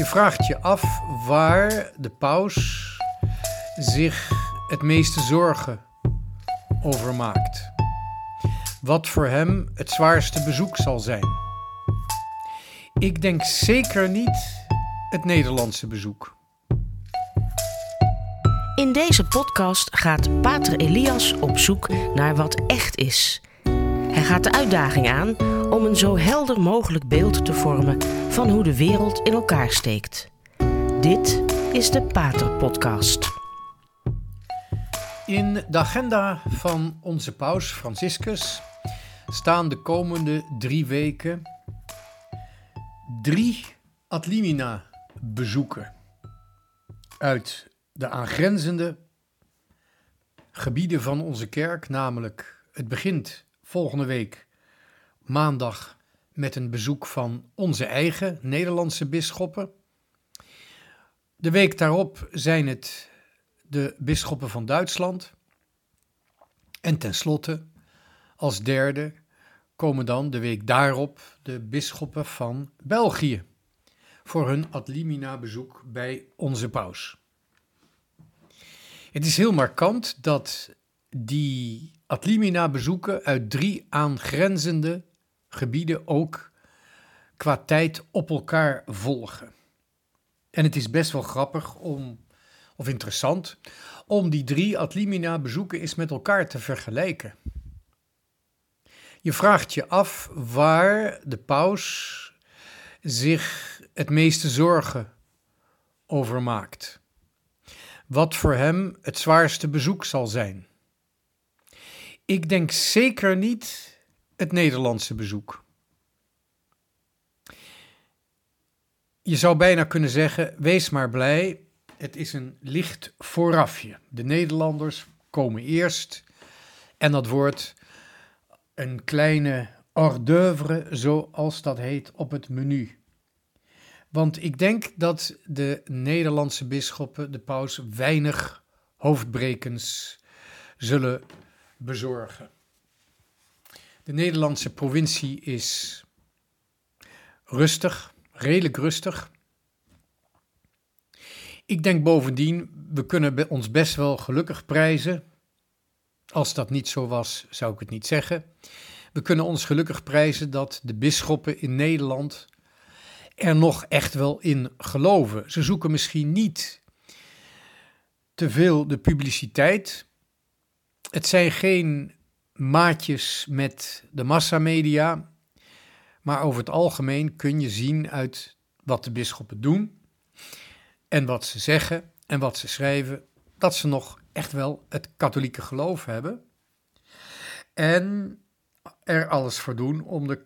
Je vraagt je af waar de paus zich het meeste zorgen over maakt. Wat voor hem het zwaarste bezoek zal zijn. Ik denk zeker niet het Nederlandse bezoek. In deze podcast gaat Pater Elias op zoek naar wat echt is. Hij gaat de uitdaging aan om een zo helder mogelijk beeld te vormen van hoe de wereld in elkaar steekt. Dit is de Pater Podcast. In de agenda van onze paus Franciscus staan de komende drie weken drie ad limina bezoeken uit de aangrenzende gebieden van onze kerk, namelijk het begint volgende week maandag met een bezoek van onze eigen Nederlandse bisschoppen. De week daarop zijn het de bisschoppen van Duitsland. En tenslotte, als derde, komen dan de week daarop de bisschoppen van België voor hun ad limina bezoek bij onze paus. Het is heel markant dat die ad limina bezoeken uit drie aangrenzende gebieden ook qua tijd op elkaar volgen. En het is best wel grappig om, of interessant, om die drie ad limina bezoeken eens met elkaar te vergelijken. Je vraagt je af waar de paus zich het meeste zorgen over maakt. Wat voor hem het zwaarste bezoek zal zijn. Ik denk zeker niet het Nederlandse bezoek. Je zou bijna kunnen zeggen: wees maar blij, het is een licht voorafje. De Nederlanders komen eerst en dat wordt een kleine hors d'oeuvre, zoals dat heet, op het menu. Want ik denk dat de Nederlandse bisschoppen, de paus, weinig hoofdbrekens zullen bezorgen. De Nederlandse provincie is rustig, redelijk rustig. Ik denk bovendien, we kunnen ons best wel gelukkig prijzen. Als dat niet zo was, zou ik het niet zeggen. We kunnen ons gelukkig prijzen dat de bisschoppen in Nederland er nog echt wel in geloven. Ze zoeken misschien niet te veel de publiciteit. Het zijn geen maatjes met de massamedia, maar over het algemeen kun je zien uit wat de bisschoppen doen en wat ze zeggen en wat ze schrijven, dat ze nog echt wel het katholieke geloof hebben en er alles voor doen om de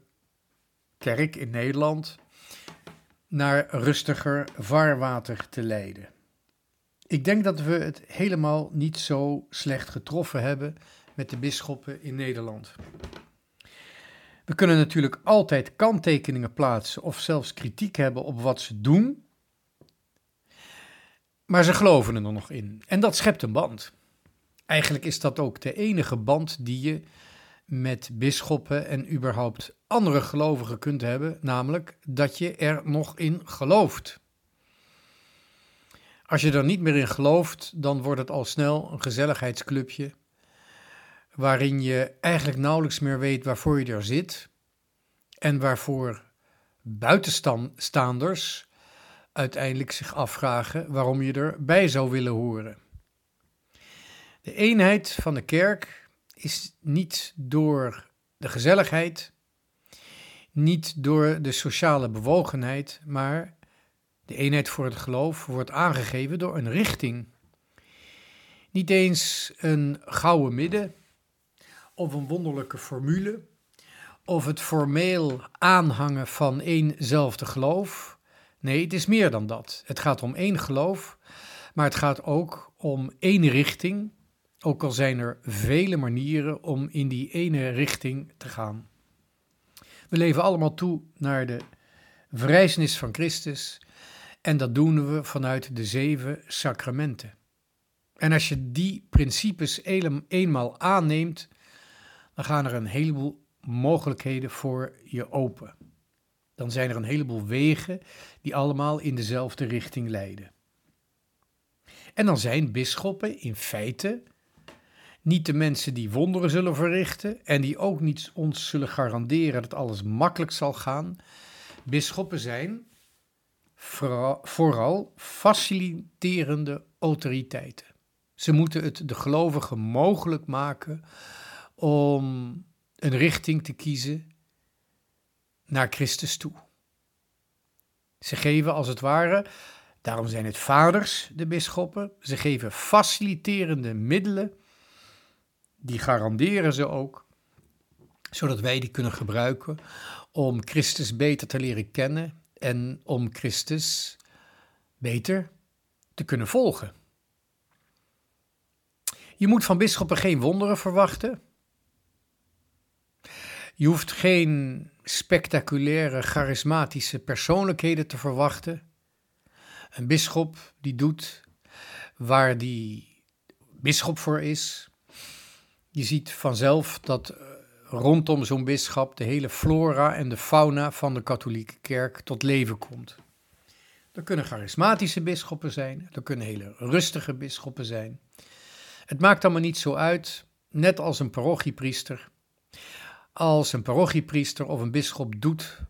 kerk in Nederland naar rustiger vaarwater te leiden. Ik denk dat we het helemaal niet zo slecht getroffen hebben met de bisschoppen in Nederland. We kunnen natuurlijk altijd kanttekeningen plaatsen of zelfs kritiek hebben op wat ze doen, maar ze geloven er nog in. En dat schept een band. Eigenlijk is dat ook de enige band die je met bisschoppen en überhaupt andere gelovigen kunt hebben, namelijk dat je er nog in gelooft. Als je er niet meer in gelooft, dan wordt het al snel een gezelligheidsclubje, waarin je eigenlijk nauwelijks meer weet waarvoor je er zit en waarvoor buitenstaanders uiteindelijk zich afvragen waarom je erbij zou willen horen. De eenheid van de kerk is niet door de gezelligheid, niet door de sociale bewogenheid, maar de eenheid voor het geloof wordt aangegeven door een richting. Niet eens een gouden midden of een wonderlijke formule of het formeel aanhangen van éénzelfde geloof. Nee, het is meer dan dat. Het gaat om één geloof, maar het gaat ook om één richting, ook al zijn er vele manieren om in die ene richting te gaan. We leven allemaal toe naar de verrijzenis van Christus en dat doen we vanuit de zeven sacramenten. En als je die principes eenmaal aanneemt, dan gaan er een heleboel mogelijkheden voor je open. Dan zijn er een heleboel wegen die allemaal in dezelfde richting leiden. En dan zijn bisschoppen in feite niet de mensen die wonderen zullen verrichten en die ook niet ons zullen garanderen dat alles makkelijk zal gaan. Bisschoppen zijn vooral faciliterende autoriteiten. Ze moeten het de gelovigen mogelijk maken om een richting te kiezen naar Christus toe. Ze geven als het ware, daarom zijn het vaders, de bisschoppen, ze geven faciliterende middelen, die garanderen ze ook, zodat wij die kunnen gebruiken om Christus beter te leren kennen en om Christus beter te kunnen volgen. Je moet van bisschoppen geen wonderen verwachten. Je hoeft geen spectaculaire, charismatische persoonlijkheden te verwachten. Een bisschop die doet waar die bisschop voor is. Je ziet vanzelf dat eh, rondom zo'n bisschop de hele flora en de fauna van de katholieke kerk tot leven komt. Er kunnen charismatische bisschoppen zijn, er kunnen hele rustige bisschoppen zijn. Het maakt allemaal niet zo uit, net als een parochiepriester. Als een parochiepriester of een bisschop doet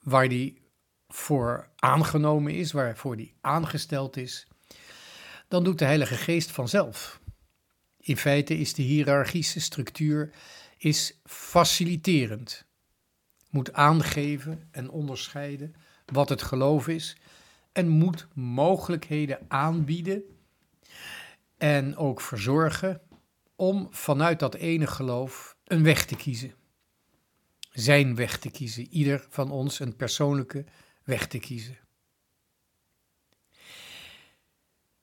waar die voor aangenomen is, waarvoor die aangesteld is, dan doet de Heilige Geest vanzelf. In feite is de hiërarchische structuur is faciliterend. Moet aangeven en onderscheiden wat het geloof is en moet mogelijkheden aanbieden en ook verzorgen om vanuit dat ene geloof een weg te kiezen. Zijn weg te kiezen, ieder van ons een persoonlijke weg te kiezen.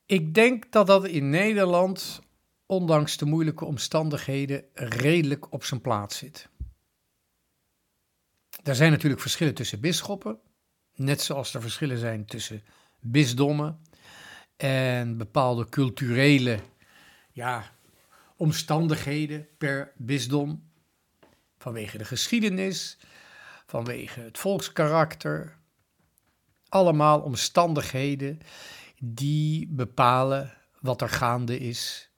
Ik denk dat dat in Nederland, ondanks de moeilijke omstandigheden, redelijk op zijn plaats zit. Er zijn natuurlijk verschillen tussen bisschoppen, net zoals er verschillen zijn tussen bisdommen en bepaalde culturele ja, omstandigheden per bisdom. Vanwege de geschiedenis, vanwege het volkskarakter. Allemaal omstandigheden die bepalen wat er gaande is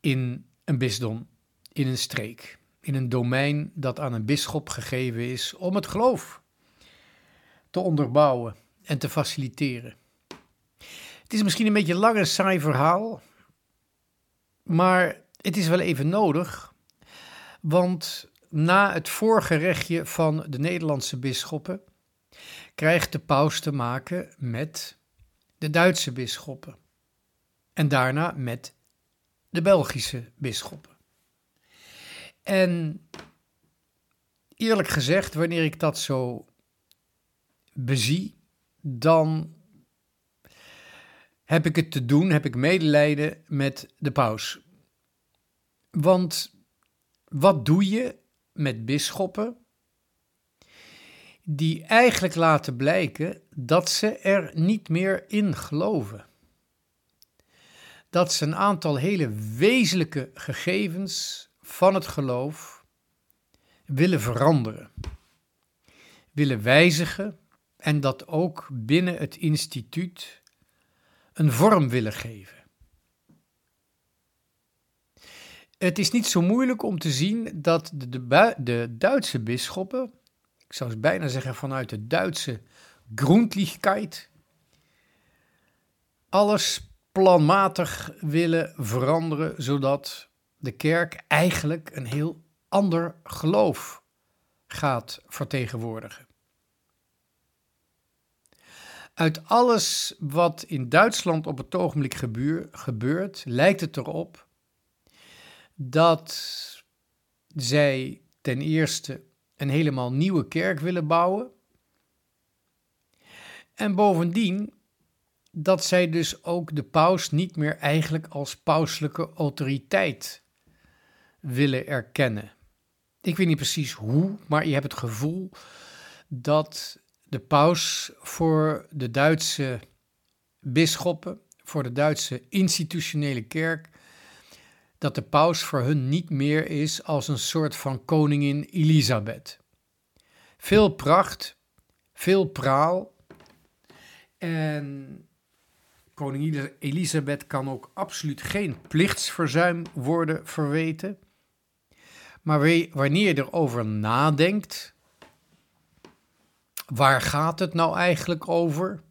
in een bisdom, in een streek, in een domein dat aan een bisschop gegeven is om het geloof te onderbouwen en te faciliteren. Het is misschien een beetje een lang en saai verhaal, maar het is wel even nodig, want na het voorgerechtje van de Nederlandse bisschoppen krijgt de paus te maken met de Duitse bisschoppen en daarna met de Belgische bisschoppen. En eerlijk gezegd, wanneer ik dat zo bezie, dan heb ik het te doen, heb ik medelijden met de paus. Want wat doe je met bisschoppen die eigenlijk laten blijken dat ze er niet meer in geloven? Dat ze een aantal hele wezenlijke gegevens van het geloof willen veranderen, willen wijzigen en dat ook binnen het instituut een vorm willen geven. Het is niet zo moeilijk om te zien dat de, de, Duitse bisschoppen, ik zou bijna zeggen vanuit de Duitse Grundlichkeit, alles planmatig willen veranderen, zodat de kerk eigenlijk een heel ander geloof gaat vertegenwoordigen. Uit alles wat in Duitsland op het ogenblik gebeurt, lijkt het erop dat zij ten eerste een helemaal nieuwe kerk willen bouwen. En bovendien dat zij dus ook de paus niet meer eigenlijk als pauselijke autoriteit willen erkennen. Ik weet niet precies hoe, maar je hebt het gevoel dat de paus voor de Duitse bisschoppen, voor de Duitse institutionele kerk, dat de paus voor hun niet meer is als een soort van koningin Elisabeth. Veel pracht, veel praal. En koningin Elisabeth kan ook absoluut geen plichtsverzuim worden verweten. Maar wanneer je erover nadenkt, waar gaat het nou eigenlijk over?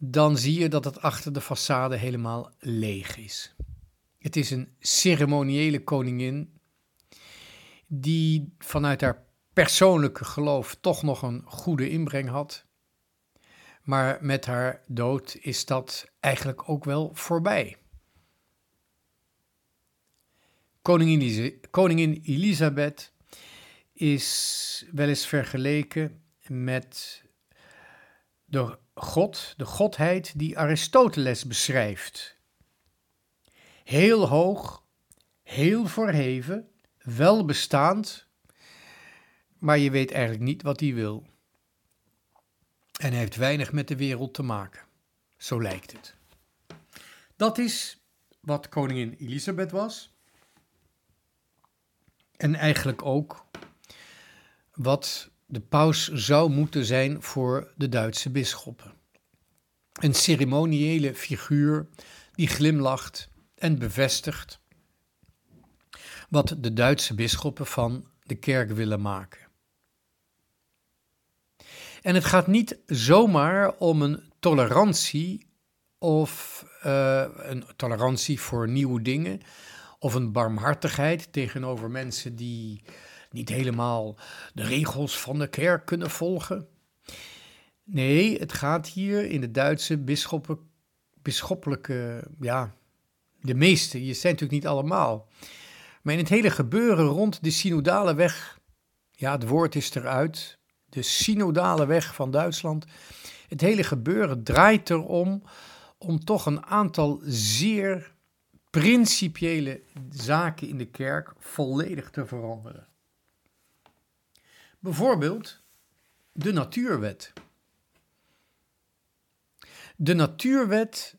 Dan zie je dat het achter de façade helemaal leeg is. Het is een ceremoniële koningin die vanuit haar persoonlijke geloof toch nog een goede inbreng had. Maar met haar dood is dat eigenlijk ook wel voorbij. Koningin, koningin Elisabeth is wel eens vergeleken met de God, de godheid die Aristoteles beschrijft. Heel hoog, heel verheven, welbestaand, maar je weet eigenlijk niet wat hij wil. En hij heeft weinig met de wereld te maken. Zo lijkt het. Dat is wat koningin Elisabeth was. En eigenlijk ook wat de paus zou moeten zijn voor de Duitse bisschoppen. Een ceremoniële figuur die glimlacht en bevestigt wat de Duitse bisschoppen van de kerk willen maken. En het gaat niet zomaar om een tolerantie of uh, een tolerantie voor nieuwe dingen of een barmhartigheid tegenover mensen die niet helemaal de regels van de kerk kunnen volgen. Nee, het gaat hier in de Duitse bisschoppen, bisschoppelijke, ja, de meeste, je zijn natuurlijk niet allemaal. Maar in het hele gebeuren rond de synodale weg, ja, het woord is eruit, de synodale weg van Duitsland. Het hele gebeuren draait erom om toch een aantal zeer principiële zaken in de kerk volledig te veranderen. Bijvoorbeeld de natuurwet. De natuurwet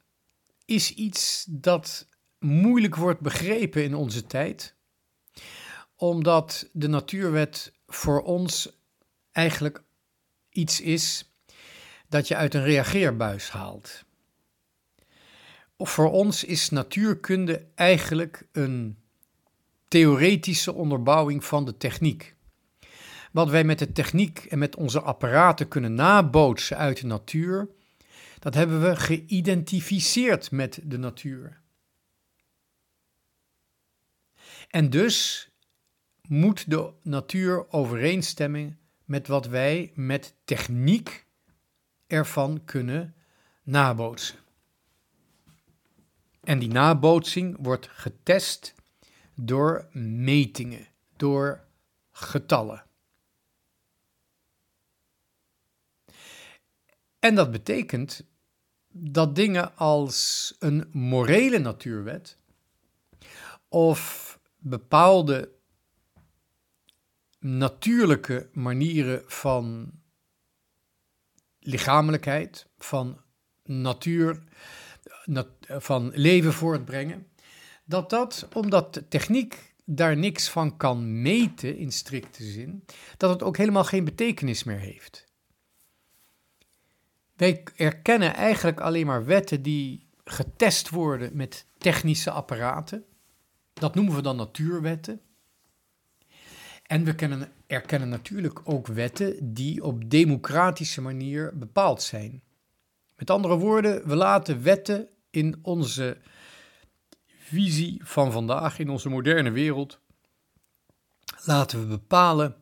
is iets dat moeilijk wordt begrepen in onze tijd, omdat de natuurwet voor ons eigenlijk iets is dat je uit een reageerbuis haalt. Voor ons is natuurkunde eigenlijk een theoretische onderbouwing van de techniek. Wat wij met de techniek en met onze apparaten kunnen nabootsen uit de natuur, dat hebben we geïdentificeerd met de natuur. En dus moet de natuur overeenstemmen met wat wij met techniek ervan kunnen nabootsen. En die nabootsing wordt getest door metingen, door getallen. En dat betekent dat dingen als een morele natuurwet of bepaalde natuurlijke manieren van lichamelijkheid, van natuur, van leven voortbrengen, dat dat, omdat de techniek daar niks van kan meten in strikte zin, dat het ook helemaal geen betekenis meer heeft. Wij erkennen eigenlijk alleen maar wetten die getest worden met technische apparaten. Dat noemen we dan natuurwetten. En we kennen, erkennen natuurlijk ook wetten die op democratische manier bepaald zijn. Met andere woorden, we laten wetten in onze visie van vandaag, in onze moderne wereld, laten we bepalen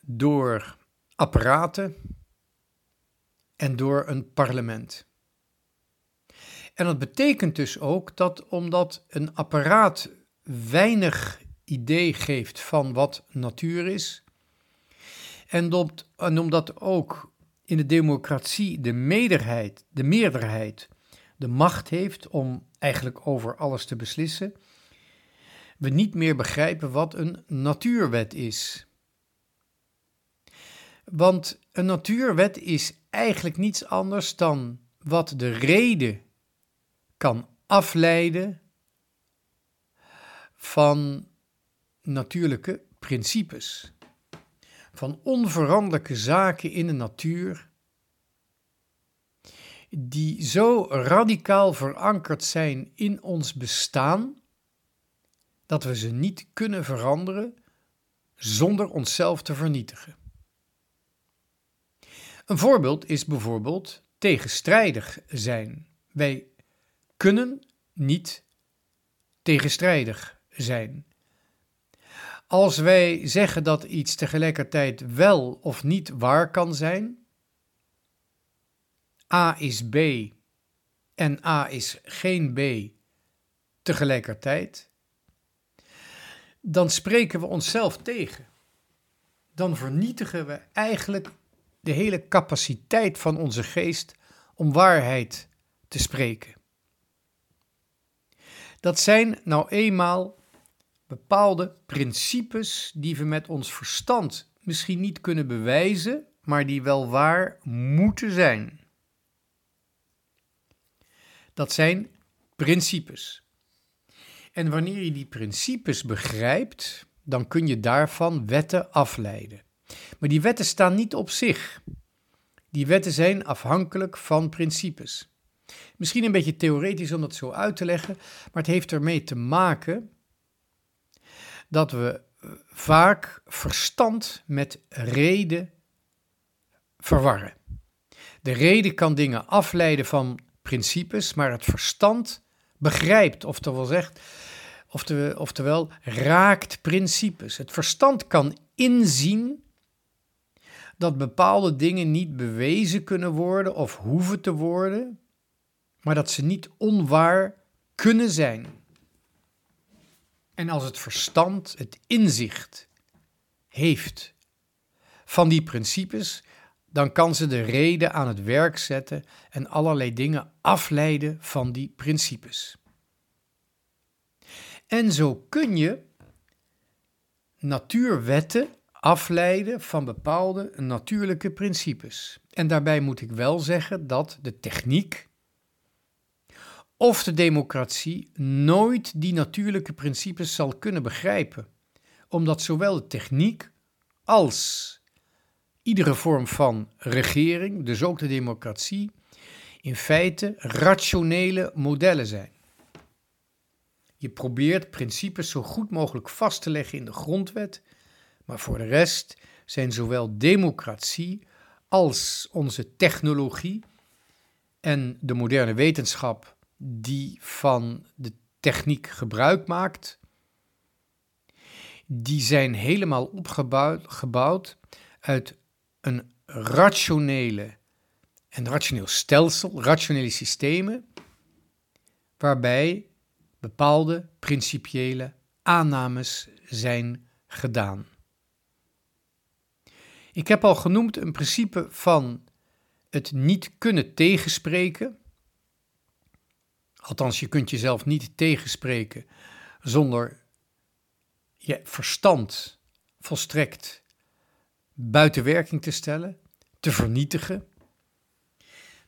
door apparaten en door een parlement. En dat betekent dus ook dat omdat een apparaat weinig idee geeft van wat natuur is. En, dat, en omdat ook in de democratie de meerderheid, de meerderheid de macht heeft om eigenlijk over alles te beslissen, we niet meer begrijpen wat een natuurwet is. Want een natuurwet is eigenlijk niets anders dan wat de reden kan afleiden van natuurlijke principes. van onveranderlijke zaken in de natuur, die zo radicaal verankerd zijn in ons bestaan, dat we ze niet kunnen veranderen zonder onszelf te vernietigen. Een voorbeeld is bijvoorbeeld tegenstrijdig zijn. Wij kunnen niet tegenstrijdig zijn. Als wij zeggen dat iets tegelijkertijd wel of niet waar kan zijn, A is B en A is geen B tegelijkertijd, dan spreken we onszelf tegen. Dan vernietigen we eigenlijk de hele capaciteit van onze geest om waarheid te spreken. Dat zijn nou eenmaal bepaalde principes die we met ons verstand misschien niet kunnen bewijzen, maar die wel waar moeten zijn. Dat zijn principes. En wanneer je die principes begrijpt, dan kun je daarvan wetten afleiden. Maar die wetten staan niet op zich. Die wetten zijn afhankelijk van principes. Misschien een beetje theoretisch om dat zo uit te leggen, maar het heeft ermee te maken dat we eh, vaak verstand met reden verwarren. De reden kan dingen afleiden van principes, maar het verstand begrijpt, oftewel zegt, raakt principes. Het verstand kan inzien dat bepaalde dingen niet bewezen kunnen worden of hoeven te worden, maar dat ze niet onwaar kunnen zijn. En als het verstand het inzicht heeft van die principes, dan kan ze de reden aan het werk zetten en allerlei dingen afleiden van die principes. En zo kun je natuurwetten afleiden van bepaalde natuurlijke principes. En daarbij moet ik wel zeggen dat de techniek of de democratie nooit die natuurlijke principes zal kunnen begrijpen, omdat zowel de techniek als iedere vorm van regering, dus ook de democratie, in feite rationele modellen zijn. Je probeert principes zo goed mogelijk vast te leggen in de grondwet, maar voor de rest zijn zowel democratie als onze technologie en de moderne wetenschap die van de techniek gebruik maakt, die zijn helemaal opgebouwd gebouwd uit een rationele en rationeel stelsel, rationele systemen, waarbij bepaalde principiële aannames zijn gedaan. Ik heb al genoemd een principe van het niet kunnen tegenspreken. Althans, je kunt jezelf niet tegenspreken zonder je verstand volstrekt buiten werking te stellen, te vernietigen.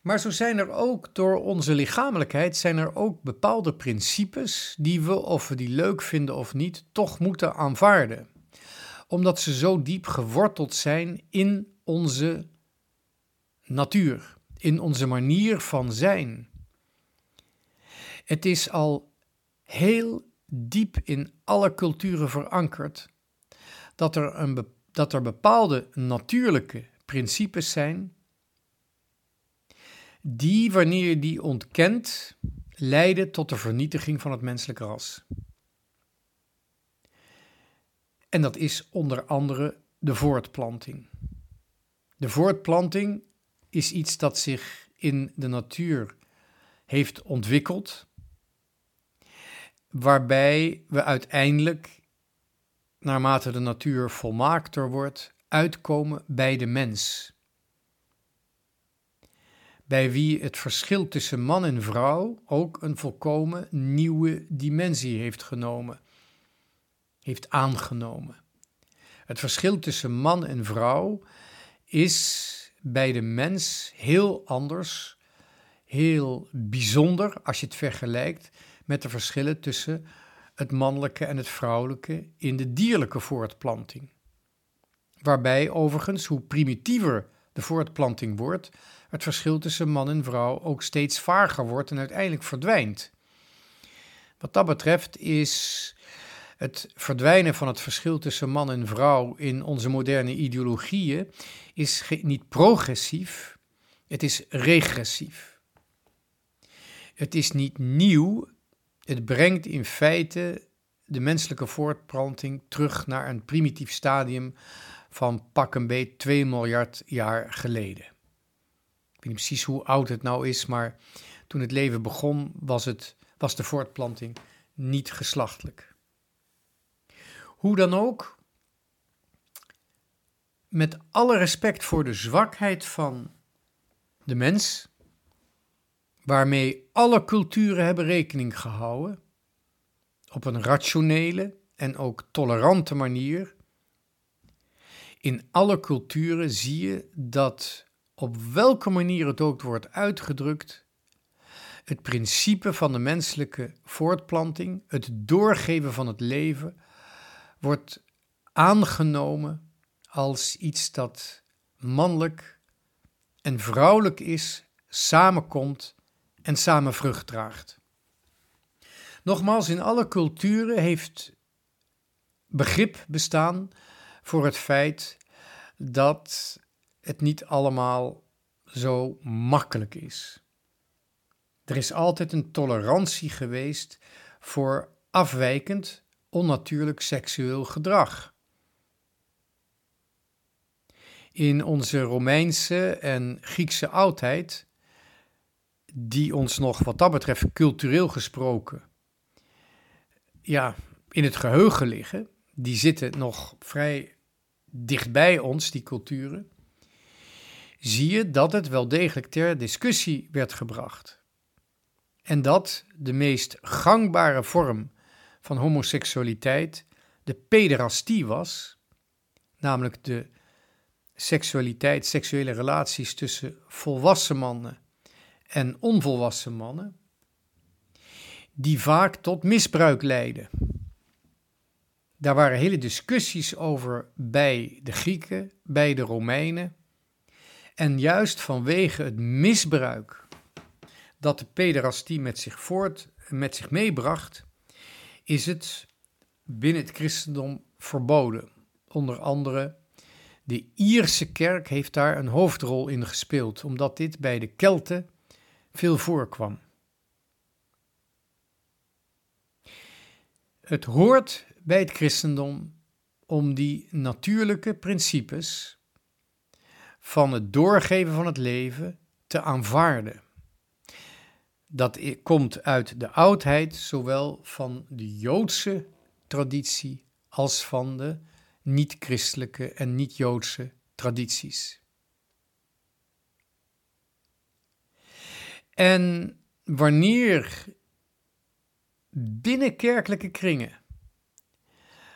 Maar zo zijn er ook door onze lichamelijkheid zijn er ook bepaalde principes die we, of we die leuk vinden of niet, toch moeten aanvaarden. Omdat ze zo diep geworteld zijn in onze natuur, in onze manier van zijn. Het is al heel diep in alle culturen verankerd dat er, een, dat er bepaalde natuurlijke principes zijn die, wanneer je die ontkent, leiden tot de vernietiging van het menselijke ras. En dat is onder andere de voortplanting. De voortplanting is iets dat zich in de natuur heeft ontwikkeld, waarbij we uiteindelijk, naarmate de natuur volmaakter wordt, uitkomen bij de mens bij wie het verschil tussen man en vrouw ook een volkomen nieuwe dimensie heeft genomen, heeft aangenomen. Het verschil tussen man en vrouw is bij de mens heel anders, heel bijzonder als je het vergelijkt met de verschillen tussen het mannelijke en het vrouwelijke in de dierlijke voortplanting. Waarbij overigens, hoe primitiever de voortplanting wordt, het verschil tussen man en vrouw ook steeds vager wordt en uiteindelijk verdwijnt. Wat dat betreft is het verdwijnen van het verschil tussen man en vrouw in onze moderne ideologieën is niet progressief, het is regressief. Het is niet nieuw, het brengt in feite de menselijke voortplanting terug naar een primitief stadium van pak een beet 2 miljard jaar geleden. Ik weet niet precies hoe oud het nou is, maar toen het leven begon was, het, was de voortplanting niet geslachtelijk. Hoe dan ook, met alle respect voor de zwakheid van de mens, waarmee alle culturen hebben rekening gehouden, op een rationele en ook tolerante manier. In alle culturen zie je dat op welke manier het ook wordt uitgedrukt, het principe van de menselijke voortplanting, het doorgeven van het leven, wordt aangenomen als iets dat mannelijk en vrouwelijk is, samenkomt en samen vrucht draagt. Nogmaals, in alle culturen heeft begrip bestaan voor het feit dat het niet allemaal zo makkelijk is. Er is altijd een tolerantie geweest voor afwijkend, onnatuurlijk seksueel gedrag. In onze Romeinse en Griekse oudheid, die ons nog wat dat betreft cultureel gesproken ja, in het geheugen liggen, die zitten nog vrij dichtbij ons, die culturen, zie je dat het wel degelijk ter discussie werd gebracht. En dat de meest gangbare vorm van homoseksualiteit de pederastie was, namelijk de seksualiteit, seksuele relaties tussen volwassen mannen en onvolwassen mannen, die vaak tot misbruik leiden. Daar waren hele discussies over bij de Grieken, bij de Romeinen. En juist vanwege het misbruik dat de pederastie met zich voort, met zich meebracht, is het binnen het christendom verboden. Onder andere de Ierse kerk heeft daar een hoofdrol in gespeeld, omdat dit bij de Kelten veel voorkwam. Het hoort bij het christendom om die natuurlijke principes van het doorgeven van het leven te aanvaarden. Dat komt uit de oudheid, zowel van de Joodse traditie als van de niet-christelijke en niet-Joodse tradities. En wanneer binnen kerkelijke kringen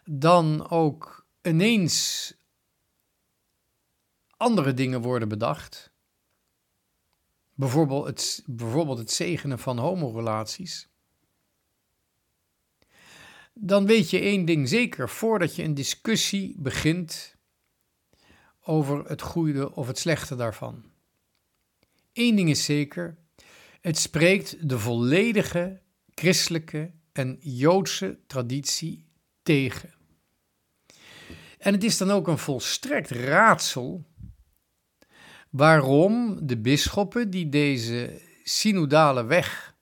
dan ook ineens andere dingen worden bedacht. Bijvoorbeeld het, bijvoorbeeld het zegenen van homorelaties. Dan weet je één ding zeker, voordat je een discussie begint over het goede of het slechte daarvan. Eén ding is zeker, het spreekt de volledige christelijke en joodse traditie tegen. En het is dan ook een volstrekt raadsel waarom de bisschoppen die deze synodale weg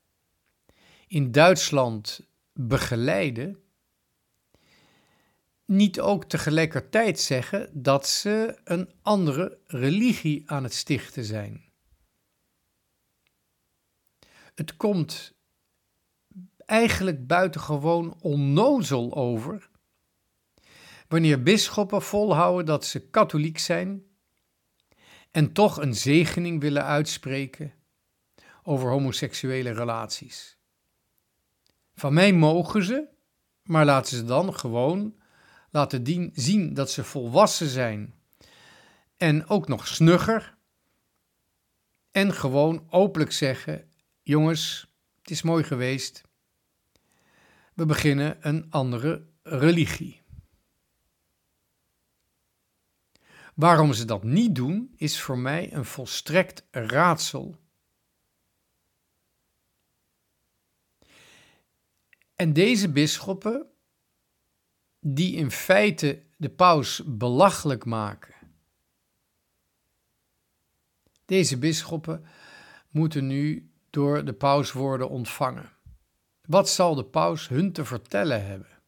in Duitsland begeleiden, niet ook tegelijkertijd zeggen dat ze een andere religie aan het stichten zijn. Het komt eigenlijk buitengewoon onnozel over wanneer bisschoppen volhouden dat ze katholiek zijn en toch een zegening willen uitspreken over homoseksuele relaties. Van mij mogen ze, maar laten ze dan gewoon laten zien dat ze volwassen zijn en ook nog snugger en gewoon openlijk zeggen: jongens, het is mooi geweest, we beginnen een andere religie. Waarom ze dat niet doen, is voor mij een volstrekt raadsel. En deze bisschoppen, die in feite de paus belachelijk maken, deze bisschoppen moeten nu door de paus worden ontvangen. Wat zal de paus hun te vertellen hebben?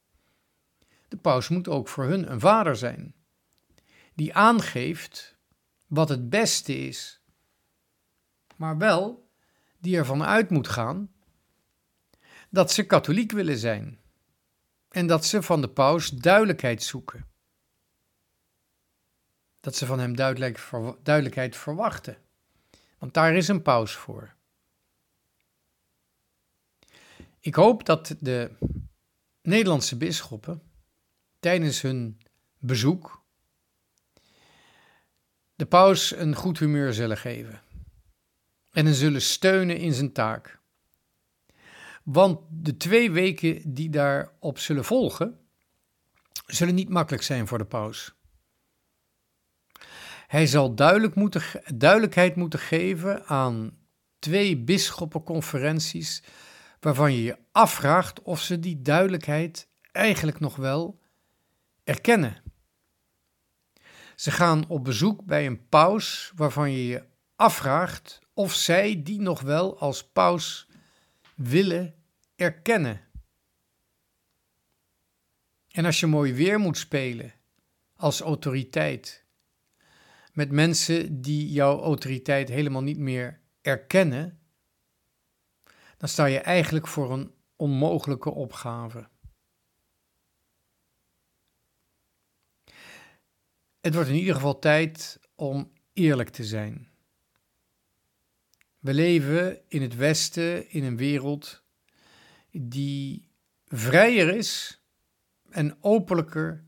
De paus moet ook voor hun een vader zijn, die aangeeft wat het beste is, maar wel die ervan uit moet gaan dat ze katholiek willen zijn en dat ze van de paus duidelijkheid zoeken. Dat ze van hem duidelijkheid verwachten, want daar is een paus voor. Ik hoop dat de Nederlandse bisschoppen tijdens hun bezoek de paus een goed humeur zullen geven en hem zullen steunen in zijn taak. Want de twee weken die daarop zullen volgen, zullen niet makkelijk zijn voor de paus. Hij zal duidelijk moeten, duidelijkheid moeten geven aan twee bisschoppenconferenties waarvan je je afvraagt of ze die duidelijkheid eigenlijk nog wel erkennen. Ze gaan op bezoek bij een paus waarvan je je afvraagt of zij die nog wel als paus willen erkennen. En als je mooi weer moet spelen als autoriteit, met mensen die jouw autoriteit helemaal niet meer erkennen, dan sta je eigenlijk voor een onmogelijke opgave. Het wordt in ieder geval tijd om eerlijk te zijn. We leven in het Westen in een wereld die vrijer is en openlijker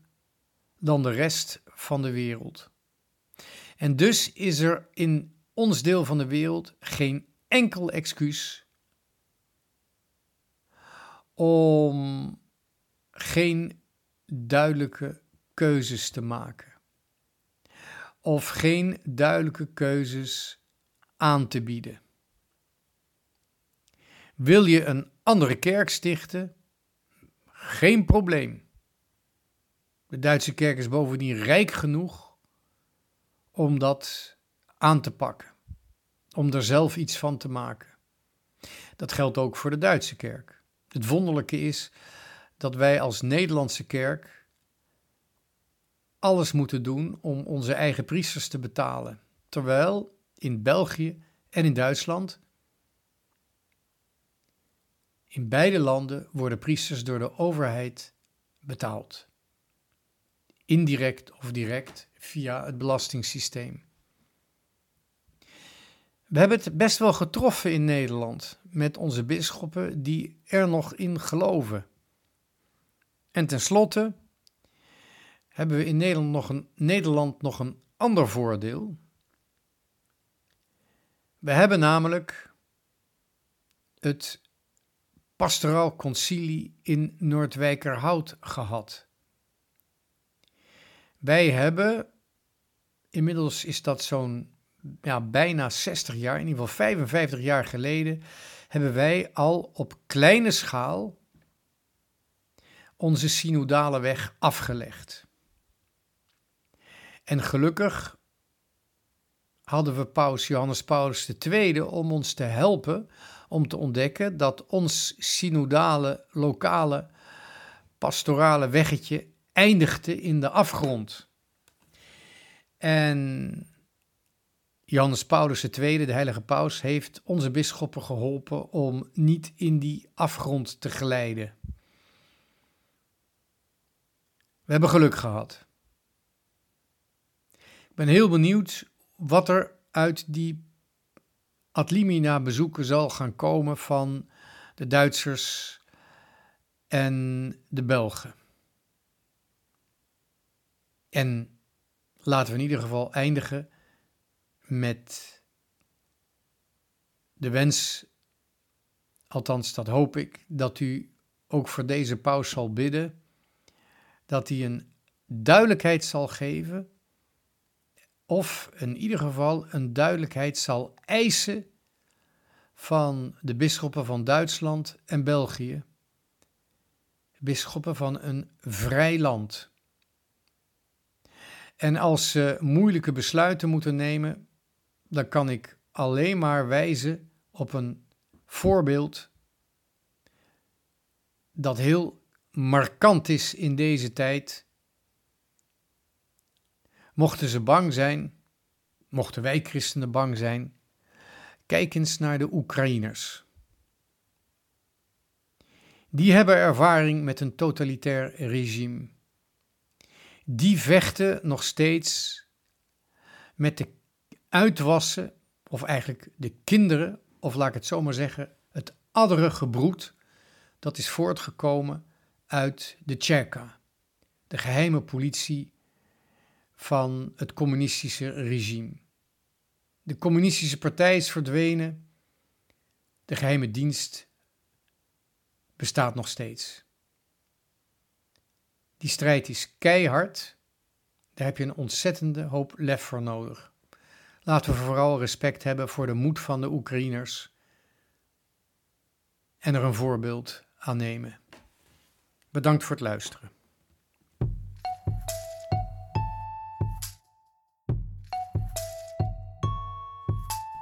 dan de rest van de wereld. En dus is er in ons deel van de wereld geen enkel excuus om geen duidelijke keuzes te maken. Of geen duidelijke keuzes aan te bieden. Wil je een andere kerk stichten? Geen probleem. De Duitse kerk is bovendien rijk genoeg om dat aan te pakken, om er zelf iets van te maken. Dat geldt ook voor de Duitse kerk. Het wonderlijke is dat wij als Nederlandse kerk alles moeten doen om onze eigen priesters te betalen, terwijl in België en in Duitsland in beide landen worden priesters door de overheid betaald. Indirect of direct via het belastingssysteem. We hebben het best wel getroffen in Nederland met onze bisschoppen die er nog in geloven. En tenslotte hebben we in Nederland nog een, Nederland nog een ander voordeel. We hebben namelijk het pastoraal concilie in Noordwijkerhout gehad. Wij hebben, inmiddels is dat zo'n ja, bijna 60 jaar, in ieder geval 55 jaar geleden, hebben wij al op kleine schaal onze synodale weg afgelegd. En gelukkig hadden we paus Johannes Paulus II om ons te helpen om te ontdekken dat ons synodale, lokale, pastorale weggetje eindigde in de afgrond. En Johannes Paulus II, de heilige paus, heeft onze bisschoppen geholpen om niet in die afgrond te glijden. We hebben geluk gehad. Ben heel benieuwd wat er uit die Adlimina bezoeken zal gaan komen van de Duitsers en de Belgen. En laten we in ieder geval eindigen met de wens, althans dat hoop ik, dat u ook voor deze paus zal bidden, dat hij een duidelijkheid zal geven of in ieder geval een duidelijkheid zal eisen van de bisschoppen van Duitsland en België, bisschoppen van een vrij land. En als ze moeilijke besluiten moeten nemen, dan kan ik alleen maar wijzen op een voorbeeld dat heel markant is in deze tijd. Mochten ze bang zijn, mochten wij christenen bang zijn, kijk eens naar de Oekraïners. Die hebben ervaring met een totalitair regime. Die vechten nog steeds met de uitwassen, of eigenlijk de kinderen, of laat ik het zo maar zeggen, het addere gebroed, dat is voortgekomen uit de Tjerka, de geheime politie van het communistische regime. De communistische partij is verdwenen, de geheime dienst bestaat nog steeds. Die strijd is keihard, daar heb je een ontzettende hoop lef voor nodig. Laten we vooral respect hebben voor de moed van de Oekraïners en er een voorbeeld aan nemen. Bedankt voor het luisteren.